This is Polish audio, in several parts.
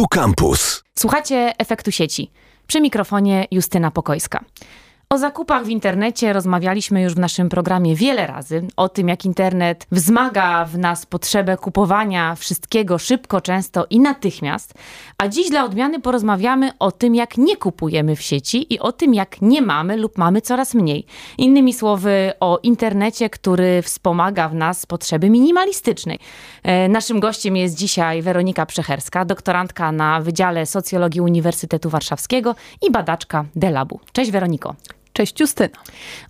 Tu Campus. Słuchacie efektu sieci. Przy mikrofonie Justyna Pokojska. O zakupach w internecie rozmawialiśmy już w naszym programie wiele razy. O tym, jak internet wzmaga w nas potrzebę kupowania wszystkiego szybko, często i natychmiast. A dziś dla odmiany porozmawiamy o tym, jak nie kupujemy w sieci i o tym, jak nie mamy lub mamy coraz mniej. Innymi słowy, o internecie, który wspomaga w nas potrzeby minimalistycznej. E, naszym gościem jest dzisiaj Weronika Przecherska, doktorantka na Wydziale Socjologii Uniwersytetu Warszawskiego i badaczka Delabu. Cześć Weroniko. Cześć Justyna.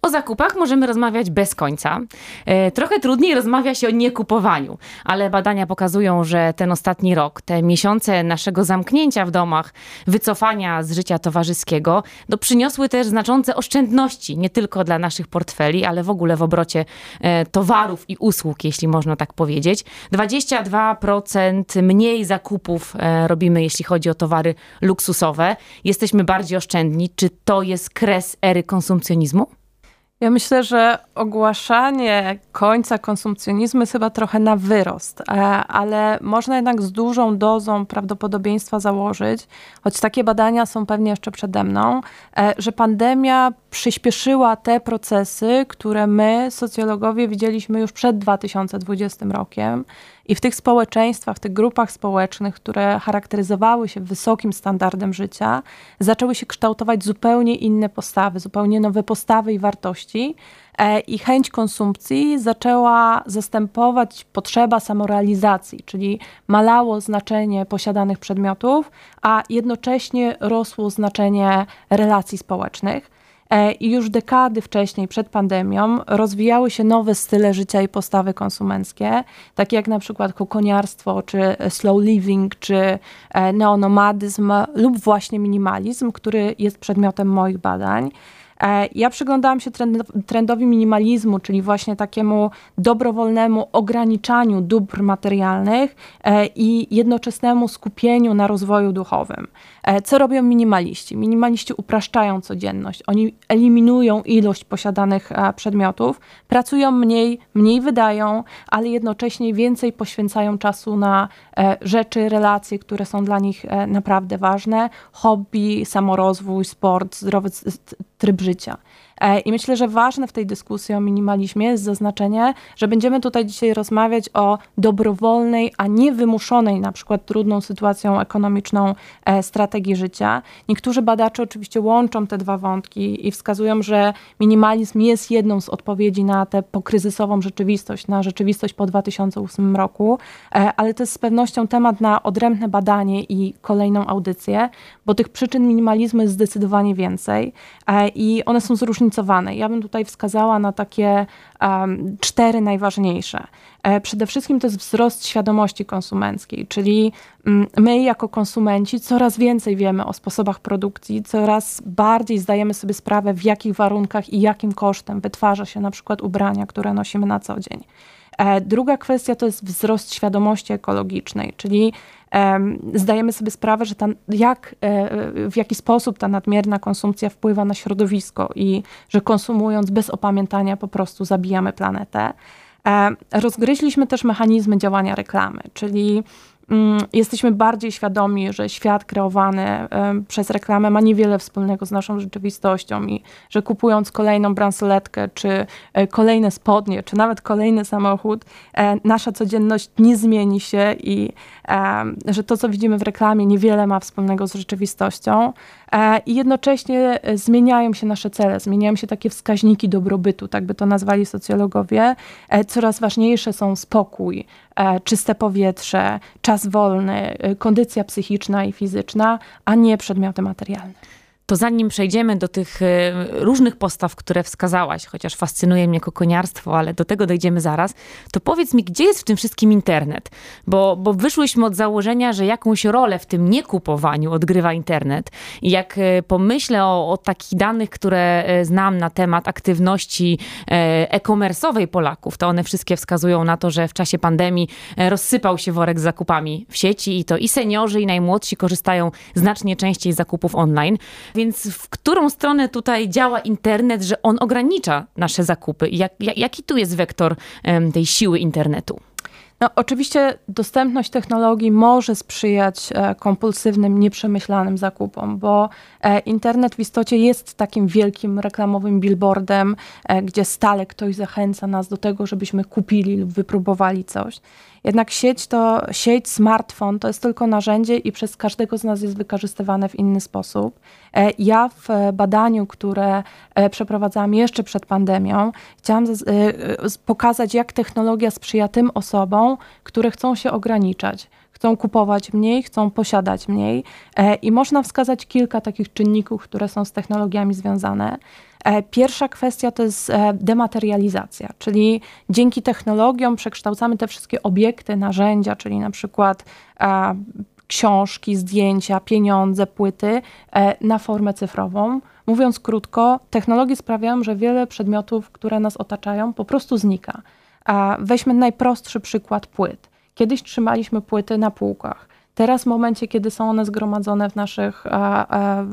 O zakupach możemy rozmawiać bez końca. E, trochę trudniej rozmawia się o niekupowaniu, ale badania pokazują, że ten ostatni rok, te miesiące naszego zamknięcia w domach, wycofania z życia towarzyskiego, no, przyniosły też znaczące oszczędności, nie tylko dla naszych portfeli, ale w ogóle w obrocie e, towarów i usług, jeśli można tak powiedzieć. 22% mniej zakupów e, robimy, jeśli chodzi o towary luksusowe. Jesteśmy bardziej oszczędni. Czy to jest kres ery konsumpcjonizmu? Ja myślę, że ogłaszanie końca konsumpcjonizmu jest chyba trochę na wyrost, e, ale można jednak z dużą dozą prawdopodobieństwa założyć, choć takie badania są pewnie jeszcze przede mną, e, że pandemia przyspieszyła te procesy, które my, socjologowie, widzieliśmy już przed 2020 rokiem. I w tych społeczeństwach, w tych grupach społecznych, które charakteryzowały się wysokim standardem życia, zaczęły się kształtować zupełnie inne postawy, zupełnie nowe postawy i wartości. E, I chęć konsumpcji zaczęła zastępować potrzeba samorealizacji, czyli malało znaczenie posiadanych przedmiotów, a jednocześnie rosło znaczenie relacji społecznych. E, I już dekady wcześniej, przed pandemią, rozwijały się nowe style życia i postawy konsumenckie, takie jak na przykład kokoniarstwo, czy slow living, czy e, neonomadyzm lub właśnie minimalizm, który jest przedmiotem moich badań. E, ja przyglądałam się trendowi minimalizmu, czyli właśnie takiemu dobrowolnemu ograniczaniu dóbr materialnych e, i jednoczesnemu skupieniu na rozwoju duchowym. E, co robią minimaliści? Minimaliści upraszczają codzienność. Oni eliminują ilość posiadanych przedmiotów, pracują mniej, mniej wydają, ale jednocześnie więcej poświęcają czasu na rzeczy, relacje, które są dla nich naprawdę ważne, hobby, samorozwój, sport, zdrowy tryb życia. E, I myślę, że ważne w tej dyskusji o minimalizmie jest zaznaczenie, że będziemy tutaj dzisiaj rozmawiać o dobrowolnej, a nie wymuszonej, na przykład trudną sytuacją ekonomiczną e, strategii życia. Niektórzy badacze oczywiście łączą te dwa wątki i wskazują, że minimalizm jest jedną z odpowiedzi na tę pokryzysową rzeczywistość, na rzeczywistość po 2008 roku, e, ale to jest z pewnością temat na odrębne badanie i kolejną audycję, bo tych przyczyn minimalizmu jest zdecydowanie więcej i one są zróżnicowane zróżnicowane. Ja bym tutaj wskazała na takie um, cztery najważniejsze. E, przede wszystkim to jest wzrost świadomości konsumenckiej, czyli mm, my jako konsumenci coraz więcej wiemy o sposobach produkcji, coraz bardziej zdajemy sobie sprawę, w jakich warunkach i jakim kosztem wytwarza się na przykład ubrania, które nosimy na co dzień. E, druga kwestia to jest wzrost świadomości ekologicznej, czyli zdajemy sobie sprawę, że ta, jak, e, w jaki sposób ta nadmierna konsumpcja wpływa na środowisko i że konsumując bez opamiętania po prostu zabijamy planetę. E, rozgryźliśmy też mechanizmy działania reklamy, czyli jesteśmy bardziej świadomi, że świat kreowany przez reklamę ma niewiele wspólnego z naszą rzeczywistością i że kupując kolejną bransoletkę, czy e, kolejne spodnie, czy nawet kolejny samochód, e, nasza codzienność nie zmieni się i że to, co widzimy w reklamie, niewiele ma wspólnego z rzeczywistością. E, I jednocześnie zmieniają się nasze cele, zmieniają się takie wskaźniki dobrobytu, tak by to nazwali socjologowie. Coraz ważniejsze są spokój, czyste powietrze, czas wolny, kondycja psychiczna i fizyczna, a nie przedmioty materialne to zanim przejdziemy do tych e, różnych postaw, które wskazałaś, chociaż fascynuje mnie kokoniarstwo, ale do tego dojdziemy zaraz, to powiedz mi, gdzie jest w tym wszystkim internet? Bo, bo wyszłyśmy od założenia, że jakąś rolę w tym niekupowaniu odgrywa internet. I jak e, pomyślę o, o takich danych, które e, znam na temat aktywności e-commerce'owej Polaków, to one wszystkie wskazują na to, że w czasie pandemii rozsypał się worek z zakupami w sieci i to i seniorzy, i najmłodsi korzystają znacznie częściej z zakupów online. Więc w którą stronę tutaj działa internet, że on ogranicza nasze zakupy? Jak, jak, jaki tu jest wektor um, tej siły internetu? No, oczywiście dostępność technologii może sprzyjać e, kompulsywnym, nieprzemyślanym zakupom, bo e, internet w istocie jest takim wielkim reklamowym billboardem, e, gdzie stale ktoś zachęca nas do tego, żebyśmy kupili lub wypróbowali coś. Jednak sieć to, sieć, smartfon to jest tylko narzędzie i przez każdego z nas jest wykorzystywane w inny sposób. E, ja w e, badaniu, które e, przeprowadzałam jeszcze przed pandemią, chciałam pokazać, jak technologia sprzyja tym osobom, które chcą się ograniczać chcą kupować mniej, chcą posiadać mniej. I można wskazać kilka takich czynników, które są z technologiami związane. E, pierwsza kwestia to jest e, dematerializacja, czyli dzięki technologiom przekształcamy te wszystkie obiekty, narzędzia, czyli na przykład e, książki, zdjęcia, pieniądze, płyty na formę cyfrową. Mówiąc krótko, technologie sprawiają, że wiele przedmiotów, które nas otaczają, po prostu znika. Weźmy najprostszy przykład płyt. Kiedyś trzymaliśmy płyty na półkach. Teraz w momencie, kiedy są one zgromadzone w naszych e, e,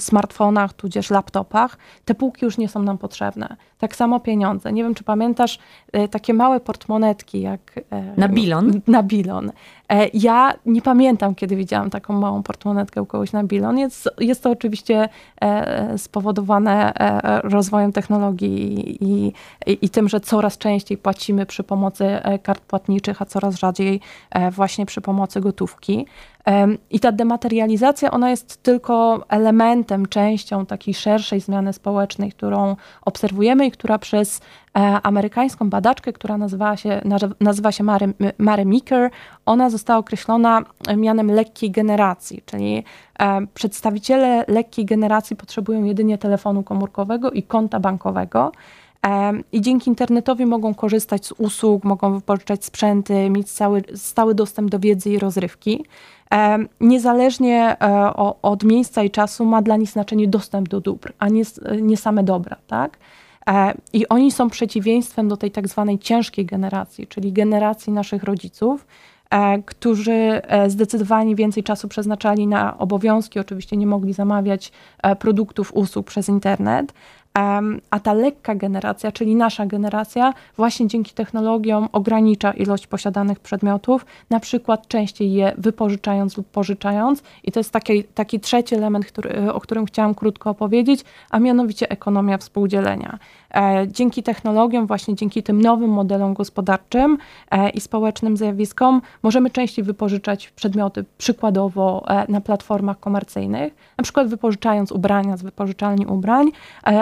smartfonach, tudzież laptopach, te półki już nie są nam potrzebne. Tak samo pieniądze. Nie wiem, czy pamiętasz e, takie małe portmonetki jak... E, na bilon? Na bilon. E, ja nie pamiętam, kiedy widziałam taką małą portmonetkę u kogoś na bilon. Jest, jest to oczywiście e, spowodowane rozwojem technologii i, i, i tym, że coraz częściej płacimy przy pomocy kart płatniczych, a coraz rzadziej właśnie przy pomocy gotówki. I ta dematerializacja, ona jest tylko elementem, częścią takiej szerszej zmiany społecznej, którą obserwujemy i która przez e, amerykańską badaczkę, która nazywa się, nazywa się Mary, Mary Meeker, ona została określona mianem lekkiej generacji, czyli e, przedstawiciele lekkiej generacji potrzebują jedynie telefonu komórkowego i konta bankowego. I dzięki internetowi mogą korzystać z usług, mogą wypożyczać sprzęty, mieć cały, stały dostęp do wiedzy i rozrywki. Niezależnie e, od miejsca i czasu ma dla nich znaczenie dostęp do dóbr, a nie, nie same dobra, tak? E, I oni są przeciwieństwem do tej tak zwanej ciężkiej generacji, czyli generacji naszych rodziców, e, którzy zdecydowanie więcej czasu przeznaczali na obowiązki, oczywiście nie mogli zamawiać produktów, usług przez internet, a ta lekka generacja, czyli nasza generacja, właśnie dzięki technologiom ogranicza ilość posiadanych przedmiotów, na przykład częściej je wypożyczając lub pożyczając. I to jest taki, taki trzeci element, który, o którym chciałam krótko opowiedzieć, a mianowicie ekonomia współdzielenia. E, dzięki technologiom, właśnie dzięki tym nowym modelom gospodarczym e, i społecznym zjawiskom, możemy częściej wypożyczać przedmioty, przykładowo e, na platformach komercyjnych, na przykład wypożyczając ubrania z wypożyczalni ubrań,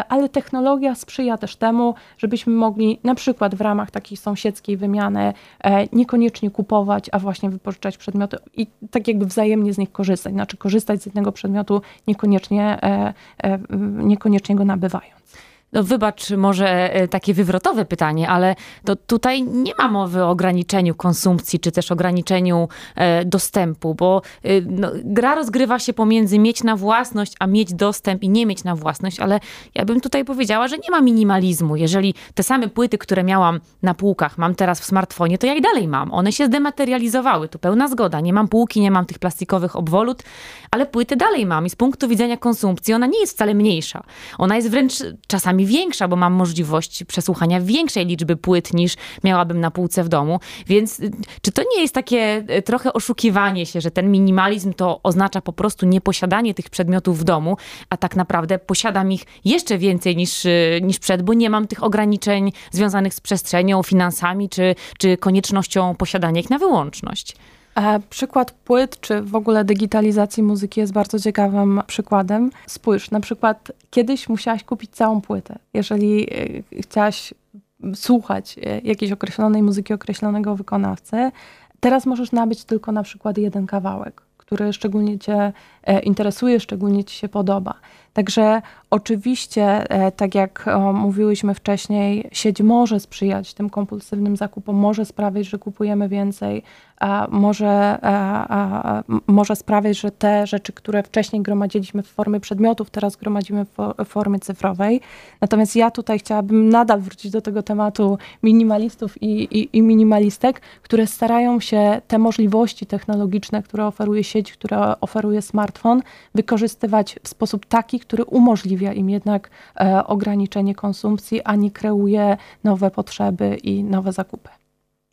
ale technologia sprzyja też temu, żebyśmy mogli na przykład w ramach takiej sąsiedzkiej wymiany niekoniecznie kupować, a właśnie wypożyczać przedmioty i tak jakby wzajemnie z nich korzystać, znaczy korzystać z jednego przedmiotu, niekoniecznie, niekoniecznie go nabywając no wybacz może e, takie wywrotowe pytanie, ale to tutaj nie ma mowy o ograniczeniu konsumpcji, czy też ograniczeniu e, dostępu, bo e, no, gra rozgrywa się pomiędzy mieć na własność, a mieć dostęp i nie mieć na własność, ale ja bym tutaj powiedziała, że nie ma minimalizmu. Jeżeli te same płyty, które miałam na półkach, mam teraz w smartfonie, to ja i dalej mam. One się zdematerializowały, tu pełna zgoda. Nie mam półki, nie mam tych plastikowych obwolut, ale płyty dalej mam i z punktu widzenia konsumpcji ona nie jest wcale mniejsza. Ona jest wręcz czasami czasami większa, bo mam możliwość przesłuchania większej liczby płyt niż miałabym na półce w domu. Więc y, czy to nie jest takie y, trochę oszukiwanie się, że ten minimalizm to oznacza po prostu nieposiadanie tych przedmiotów w domu, a tak naprawdę posiadam ich jeszcze więcej niż, y, niż przed, bo nie mam tych ograniczeń związanych z przestrzenią, finansami czy, czy koniecznością posiadania ich na wyłączność. E, przykład płyt, czy w ogóle digitalizacji muzyki jest bardzo ciekawym przykładem. Spójrz, na przykład kiedyś musiałaś kupić całą płytę. Jeżeli e, chciałaś słuchać e, jakiejś określonej muzyki, określonego wykonawcy, teraz możesz nabyć tylko na przykład jeden kawałek, który szczególnie Cię interesuje, szczególnie Ci się podoba. Także oczywiście, e, tak jak mówiłyśmy wcześniej, sieć może sprzyjać tym kompulsywnym zakupom, może sprawiać, że kupujemy więcej, może, może sprawiać, że te rzeczy, które wcześniej gromadziliśmy w formie przedmiotów, teraz gromadzimy w formie cyfrowej. Natomiast ja tutaj chciałabym nadal wrócić do tego tematu minimalistów i, i, i minimalistek, które starają się te możliwości technologiczne, które oferuje sieć, które oferuje smartfon, wykorzystywać w sposób taki, który umożliwia im jednak e, ograniczenie konsumpcji, a nie kreuje nowe potrzeby i nowe zakupy.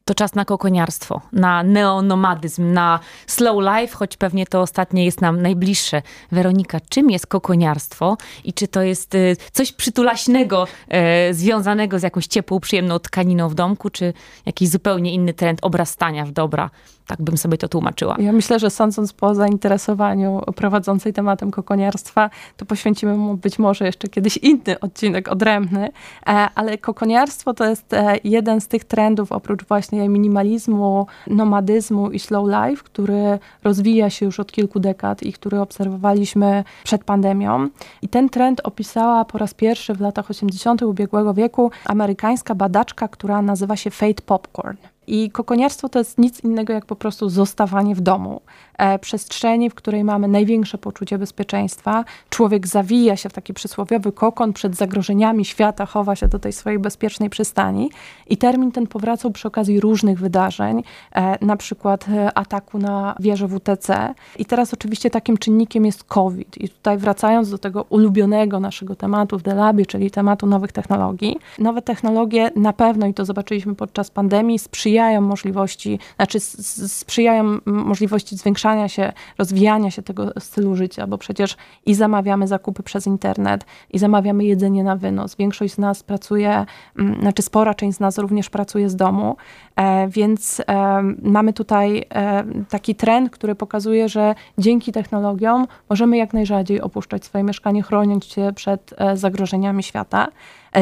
To czas na kokoniarstwo, na neonomadyzm, na slow life, choć pewnie to ostatnie jest nam najbliższe. Weronika, czym jest kokoniarstwo i czy to jest y, coś przytulaśnego, e, związanego z jakąś ciepłą, przyjemną tkaniną w domku, czy jakiś zupełnie inny trend obrastania w dobra? Tak bym sobie to tłumaczyła. Ja myślę, że sądząc po zainteresowaniu prowadzącej tematem kokoniarstwa, to poświęcimy mu być może jeszcze kiedyś inny odcinek odrębny, e, ale kokoniarstwo to jest e, jeden z tych trendów, oprócz właśnie minimalizmu, nomadyzmu i slow life, który rozwija się już od kilku dekad i który obserwowaliśmy przed pandemią. I ten trend opisała po raz pierwszy w latach 80. ubiegłego wieku amerykańska badaczka, która nazywa się Fate Popcorn. I kokoniarstwo to jest nic innego jak po prostu zostawanie w domu. E, przestrzeni, w której mamy największe poczucie bezpieczeństwa. Człowiek zawija się w taki przysłowiowy kokon przed zagrożeniami świata, chowa się do tej swojej bezpiecznej przystani. I termin ten powracał przy okazji różnych wydarzeń, e, na przykład e, ataku na wieżę WTC. I teraz oczywiście takim czynnikiem jest COVID. I tutaj wracając do tego ulubionego naszego tematu w Delabie, czyli tematu nowych technologii. Nowe technologie na pewno, i to zobaczyliśmy podczas pandemii, sprzyjają możliwości, znaczy sprzyjają możliwości zwiększania zwiększania się, rozwijania się tego stylu życia, bo przecież i zamawiamy zakupy przez internet, i zamawiamy jedzenie na wynos. Większość z nas pracuje, mm, znaczy spora część z nas również pracuje z domu, e, więc e, mamy tutaj e, taki trend, który pokazuje, że dzięki technologiom możemy jak najrzadziej opuszczać swoje mieszkanie, chroniąc się przed zagrożeniami świata.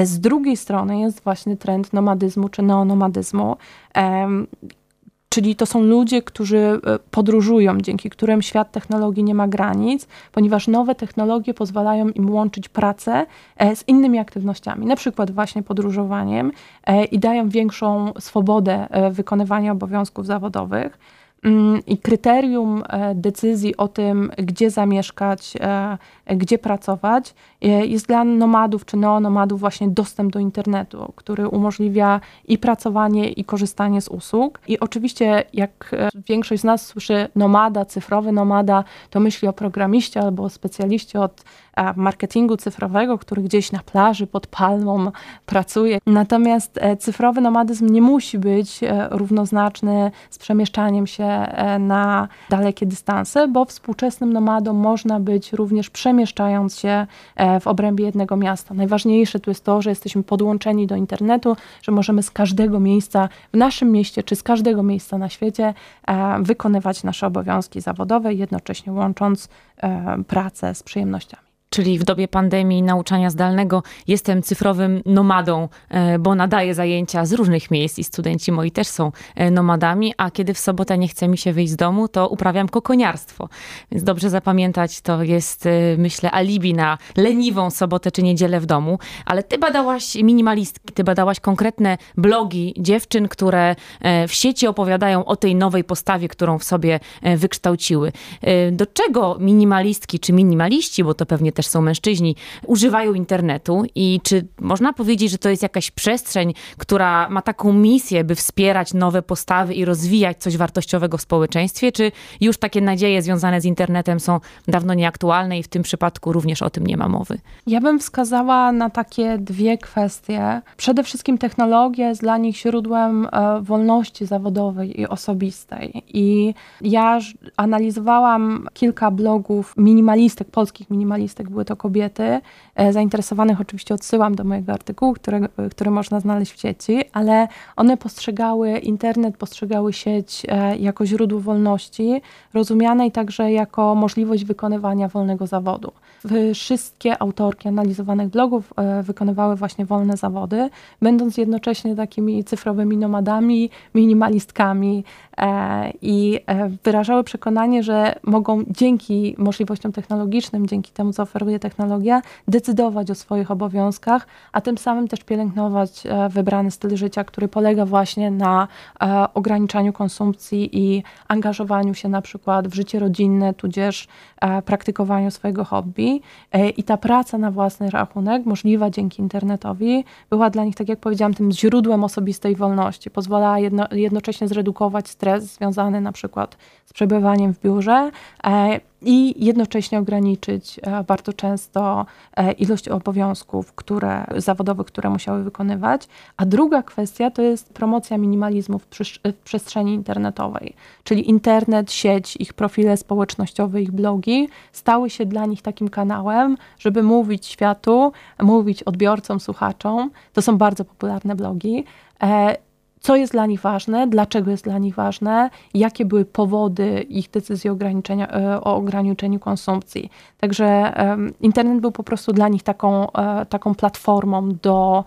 Z drugiej strony jest właśnie trend nomadyzmu czy neonomadyzmu Czyli to są ludzie, którzy e, podróżują, dzięki którym świat technologii nie ma granic, ponieważ nowe technologie pozwalają im łączyć pracę e, z innymi aktywnościami, na przykład właśnie podróżowaniem e, i dają większą swobodę wykonywania obowiązków zawodowych. Mm, I kryterium e, decyzji o tym, gdzie zamieszkać, e, gdzie pracować, e, jest dla nomadów czy neonomadów właśnie dostęp do internetu, który umożliwia i pracowanie, i korzystanie z usług. I oczywiście, jak większość z nas słyszy nomada, cyfrowy nomada, to myśli o programiście albo o specjaliście od marketingu cyfrowego, który gdzieś na plaży pod palmą pracuje. Natomiast cyfrowy nomadyzm nie musi być równoznaczny z przemieszczaniem się E, na dalekie dystanse, bo współczesnym nomadą można być również przemieszczając się e, w obrębie jednego miasta. Najważniejsze tu jest to, że jesteśmy podłączeni do internetu, że możemy z każdego miejsca w naszym mieście czy z każdego miejsca na świecie e, wykonywać nasze obowiązki zawodowe, jednocześnie łącząc pracę z przyjemnościami czyli w dobie pandemii nauczania zdalnego jestem cyfrowym nomadą, e, bo nadaję zajęcia z różnych miejsc i studenci moi też są e, nomadami, a kiedy w sobotę nie chce mi się wyjść z domu, to uprawiam kokoniarstwo. Więc dobrze zapamiętać, to jest e, myślę alibi na leniwą sobotę czy niedzielę w domu, ale ty badałaś minimalistki, ty badałaś konkretne blogi dziewczyn, które w sieci opowiadają o tej nowej postawie, którą w sobie wykształciły. Do czego minimalistki czy minimaliści, bo to pewnie też też są mężczyźni, używają internetu i czy można powiedzieć, że to jest jakaś przestrzeń, która ma taką misję, by wspierać nowe postawy i rozwijać coś wartościowego w społeczeństwie, czy już takie nadzieje związane z internetem są dawno nieaktualne i w tym przypadku również o tym nie ma mowy? Ja bym wskazała na takie dwie kwestie. Przede wszystkim technologia jest dla nich źródłem e, wolności zawodowej i osobistej. I ja analizowałam kilka blogów minimalistek, polskich minimalistek były to kobiety. E, zainteresowanych oczywiście odsyłam do mojego artykułu, który, który można znaleźć w sieci, ale one postrzegały internet, postrzegały sieć e, jako źródło wolności, rozumianej także jako możliwość wykonywania wolnego zawodu. Wszystkie autorki analizowanych blogów e, wykonywały właśnie wolne zawody, będąc jednocześnie takimi cyfrowymi nomadami, minimalistkami i wyrażały przekonanie, że mogą dzięki możliwościom technologicznym, dzięki temu, co oferuje technologia, decydować o swoich obowiązkach, a tym samym też pielęgnować e, wybrany styl życia, który polega właśnie na e, ograniczaniu konsumpcji i angażowaniu się na przykład w życie rodzinne, tudzież e, praktykowaniu swojego hobby. I ta praca na własny rachunek, możliwa dzięki internetowi, była dla nich, tak jak powiedziałam, tym źródłem osobistej wolności. Pozwalała jedno, jednocześnie zredukować stres związany na przykład z przebywaniem w biurze i jednocześnie ograniczyć bardzo często ilość obowiązków które, zawodowych, które musiały wykonywać. A druga kwestia to jest promocja minimalizmu w, w przestrzeni internetowej, czyli internet, sieć, ich profile społecznościowe, ich blogi stały się dla nich takim kanałem, żeby mówić światu, mówić odbiorcom, słuchaczom. To są bardzo popularne blogi co jest dla nich ważne, dlaczego jest dla nich ważne, jakie były powody ich decyzji ograniczenia, e, o ograniczeniu konsumpcji. Także internet był po prostu dla nich taką, e, taką platformą do,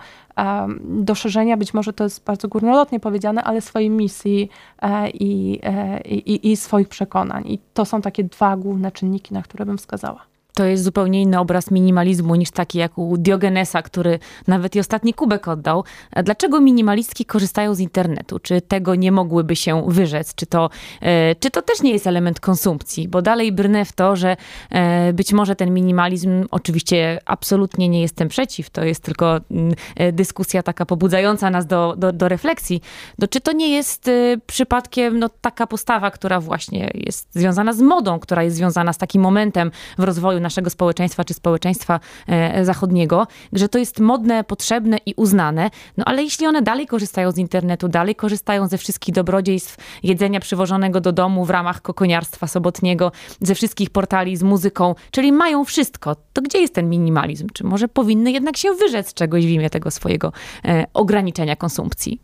do szerzenia, być może to jest bardzo górnolotnie powiedziane, ale swojej misji e, i, i, i swoich przekonań. I to są takie dwa główne czynniki, na które bym wskazała to jest zupełnie inny obraz minimalizmu niż taki jak u Diogenesa, który nawet i ostatni kubek oddał. Dlaczego minimalistki korzystają z internetu? Czy tego nie mogłyby się wyrzec? Czy to, e, czy to też nie jest element konsumpcji? Bo dalej brnę w to, że e, być może ten minimalizm, oczywiście absolutnie nie jestem przeciw, to jest tylko mm, e, dyskusja taka pobudzająca nas do, do, do refleksji. No, czy to nie jest przypadkiem no, taka postawa, która właśnie jest związana z modą, która jest związana z takim momentem w rozwoju naszego społeczeństwa czy społeczeństwa e, zachodniego, że to jest modne, potrzebne i uznane. No ale jeśli one dalej korzystają z internetu, dalej korzystają ze wszystkich dobrodziejstw jedzenia przywożonego do domu w ramach kokoniarstwa sobotniego, ze wszystkich portali z muzyką, czyli mają wszystko, to gdzie jest ten minimalizm? Czy może powinny jednak się wyrzec czegoś w imię tego swojego e, ograniczenia konsumpcji?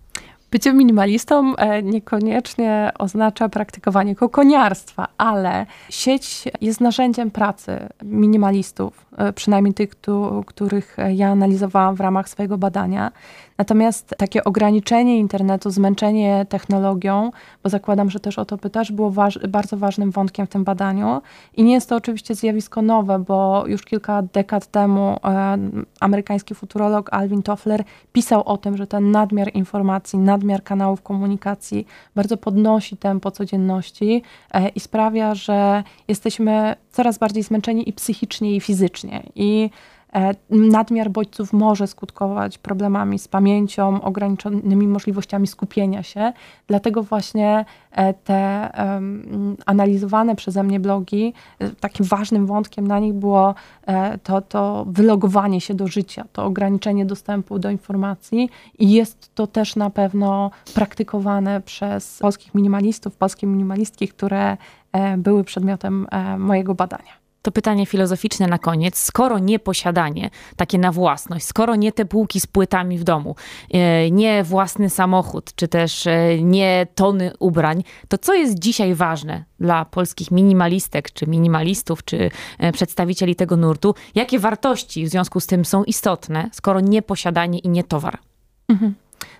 Bycie minimalistą e, niekoniecznie oznacza praktykowanie kokoniarstwa, ale sieć jest narzędziem pracy minimalistów, e, przynajmniej tych, których ja analizowałam w ramach swojego badania. Natomiast takie ograniczenie internetu, zmęczenie technologią, bo zakładam, że też o to pytasz, było waż bardzo ważnym wątkiem w tym badaniu. I nie jest to oczywiście zjawisko nowe, bo już kilka dekad temu e, amerykański futurolog Alvin Toffler pisał o tym, że ten nadmiar informacji, nadmiar kanałów komunikacji bardzo podnosi tempo codzienności e, i sprawia, że jesteśmy coraz bardziej zmęczeni i psychicznie, i fizycznie. I nadmiar bodźców może skutkować problemami z pamięcią, ograniczonymi możliwościami skupienia się. Dlatego właśnie e, te analizowane przeze mnie blogi, e, takim ważnym wątkiem na nich było to, to wylogowanie się do życia, to ograniczenie dostępu do informacji i jest to też na pewno praktykowane przez polskich minimalistów, polskie minimalistki, które były przedmiotem mojego badania to pytanie filozoficzne na koniec. Skoro nie posiadanie, takie na własność, skoro nie te półki z płytami w domu, e, nie własny samochód, czy też e, nie tony ubrań, to co jest dzisiaj ważne dla polskich minimalistek, czy minimalistów, czy e, przedstawicieli tego nurtu? Jakie wartości w związku z tym są istotne, skoro nie posiadanie i nie towar? Mhm.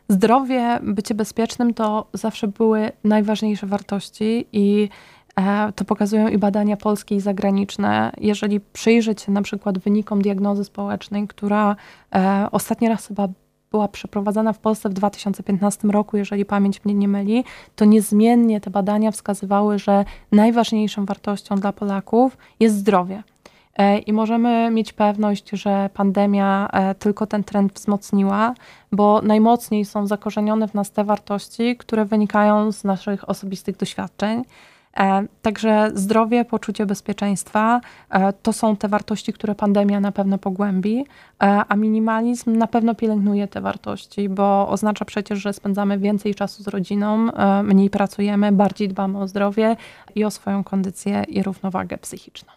Zdrowie, bycie bezpiecznym to zawsze były najważniejsze wartości i to pokazują i badania polskie i zagraniczne. Jeżeli przyjrzeć się na przykład wynikom diagnozy społecznej, która e, ostatni raz chyba była przeprowadzana w Polsce w 2015 roku, jeżeli pamięć mnie nie myli, to niezmiennie te badania wskazywały, że najważniejszą wartością dla Polaków jest zdrowie. E, I możemy mieć pewność, że pandemia tylko ten trend wzmocniła, bo najmocniej są zakorzenione w nas te wartości, które wynikają z naszych osobistych doświadczeń. E, także zdrowie, poczucie bezpieczeństwa e, to są te wartości, które pandemia na pewno pogłębi, e, a minimalizm na pewno pielęgnuje te wartości, bo oznacza przecież, że spędzamy więcej czasu z rodziną, mniej pracujemy, bardziej dbamy o zdrowie i o swoją kondycję i równowagę psychiczną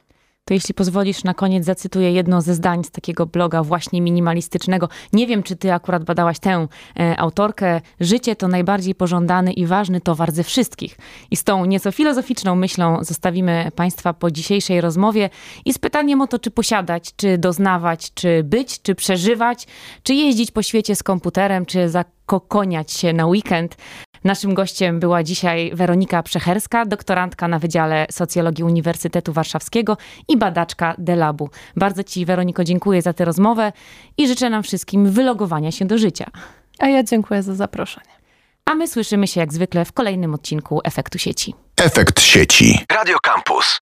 to jeśli pozwolisz, na koniec zacytuję jedno ze zdań z takiego bloga właśnie minimalistycznego. Nie wiem, czy ty akurat badałaś tę e, autorkę. Życie to najbardziej pożądany i ważny towar ze wszystkich. I z tą nieco filozoficzną myślą zostawimy Państwa po dzisiejszej rozmowie i z pytaniem o to, czy posiadać, czy doznawać, czy być, czy przeżywać, czy jeździć po świecie z komputerem, czy zakokoniać się na weekend. Naszym gościem była dzisiaj Weronika Przecherska, doktorantka na Wydziale Socjologii Uniwersytetu Warszawskiego i badaczka Delabu. Bardzo Ci, Weroniko, dziękuję za tę rozmowę i życzę nam wszystkim wylogowania się do życia. A ja dziękuję za zaproszenie. A my słyszymy się jak zwykle w kolejnym odcinku Efektu Sieci. Efekt Sieci. Radio Campus.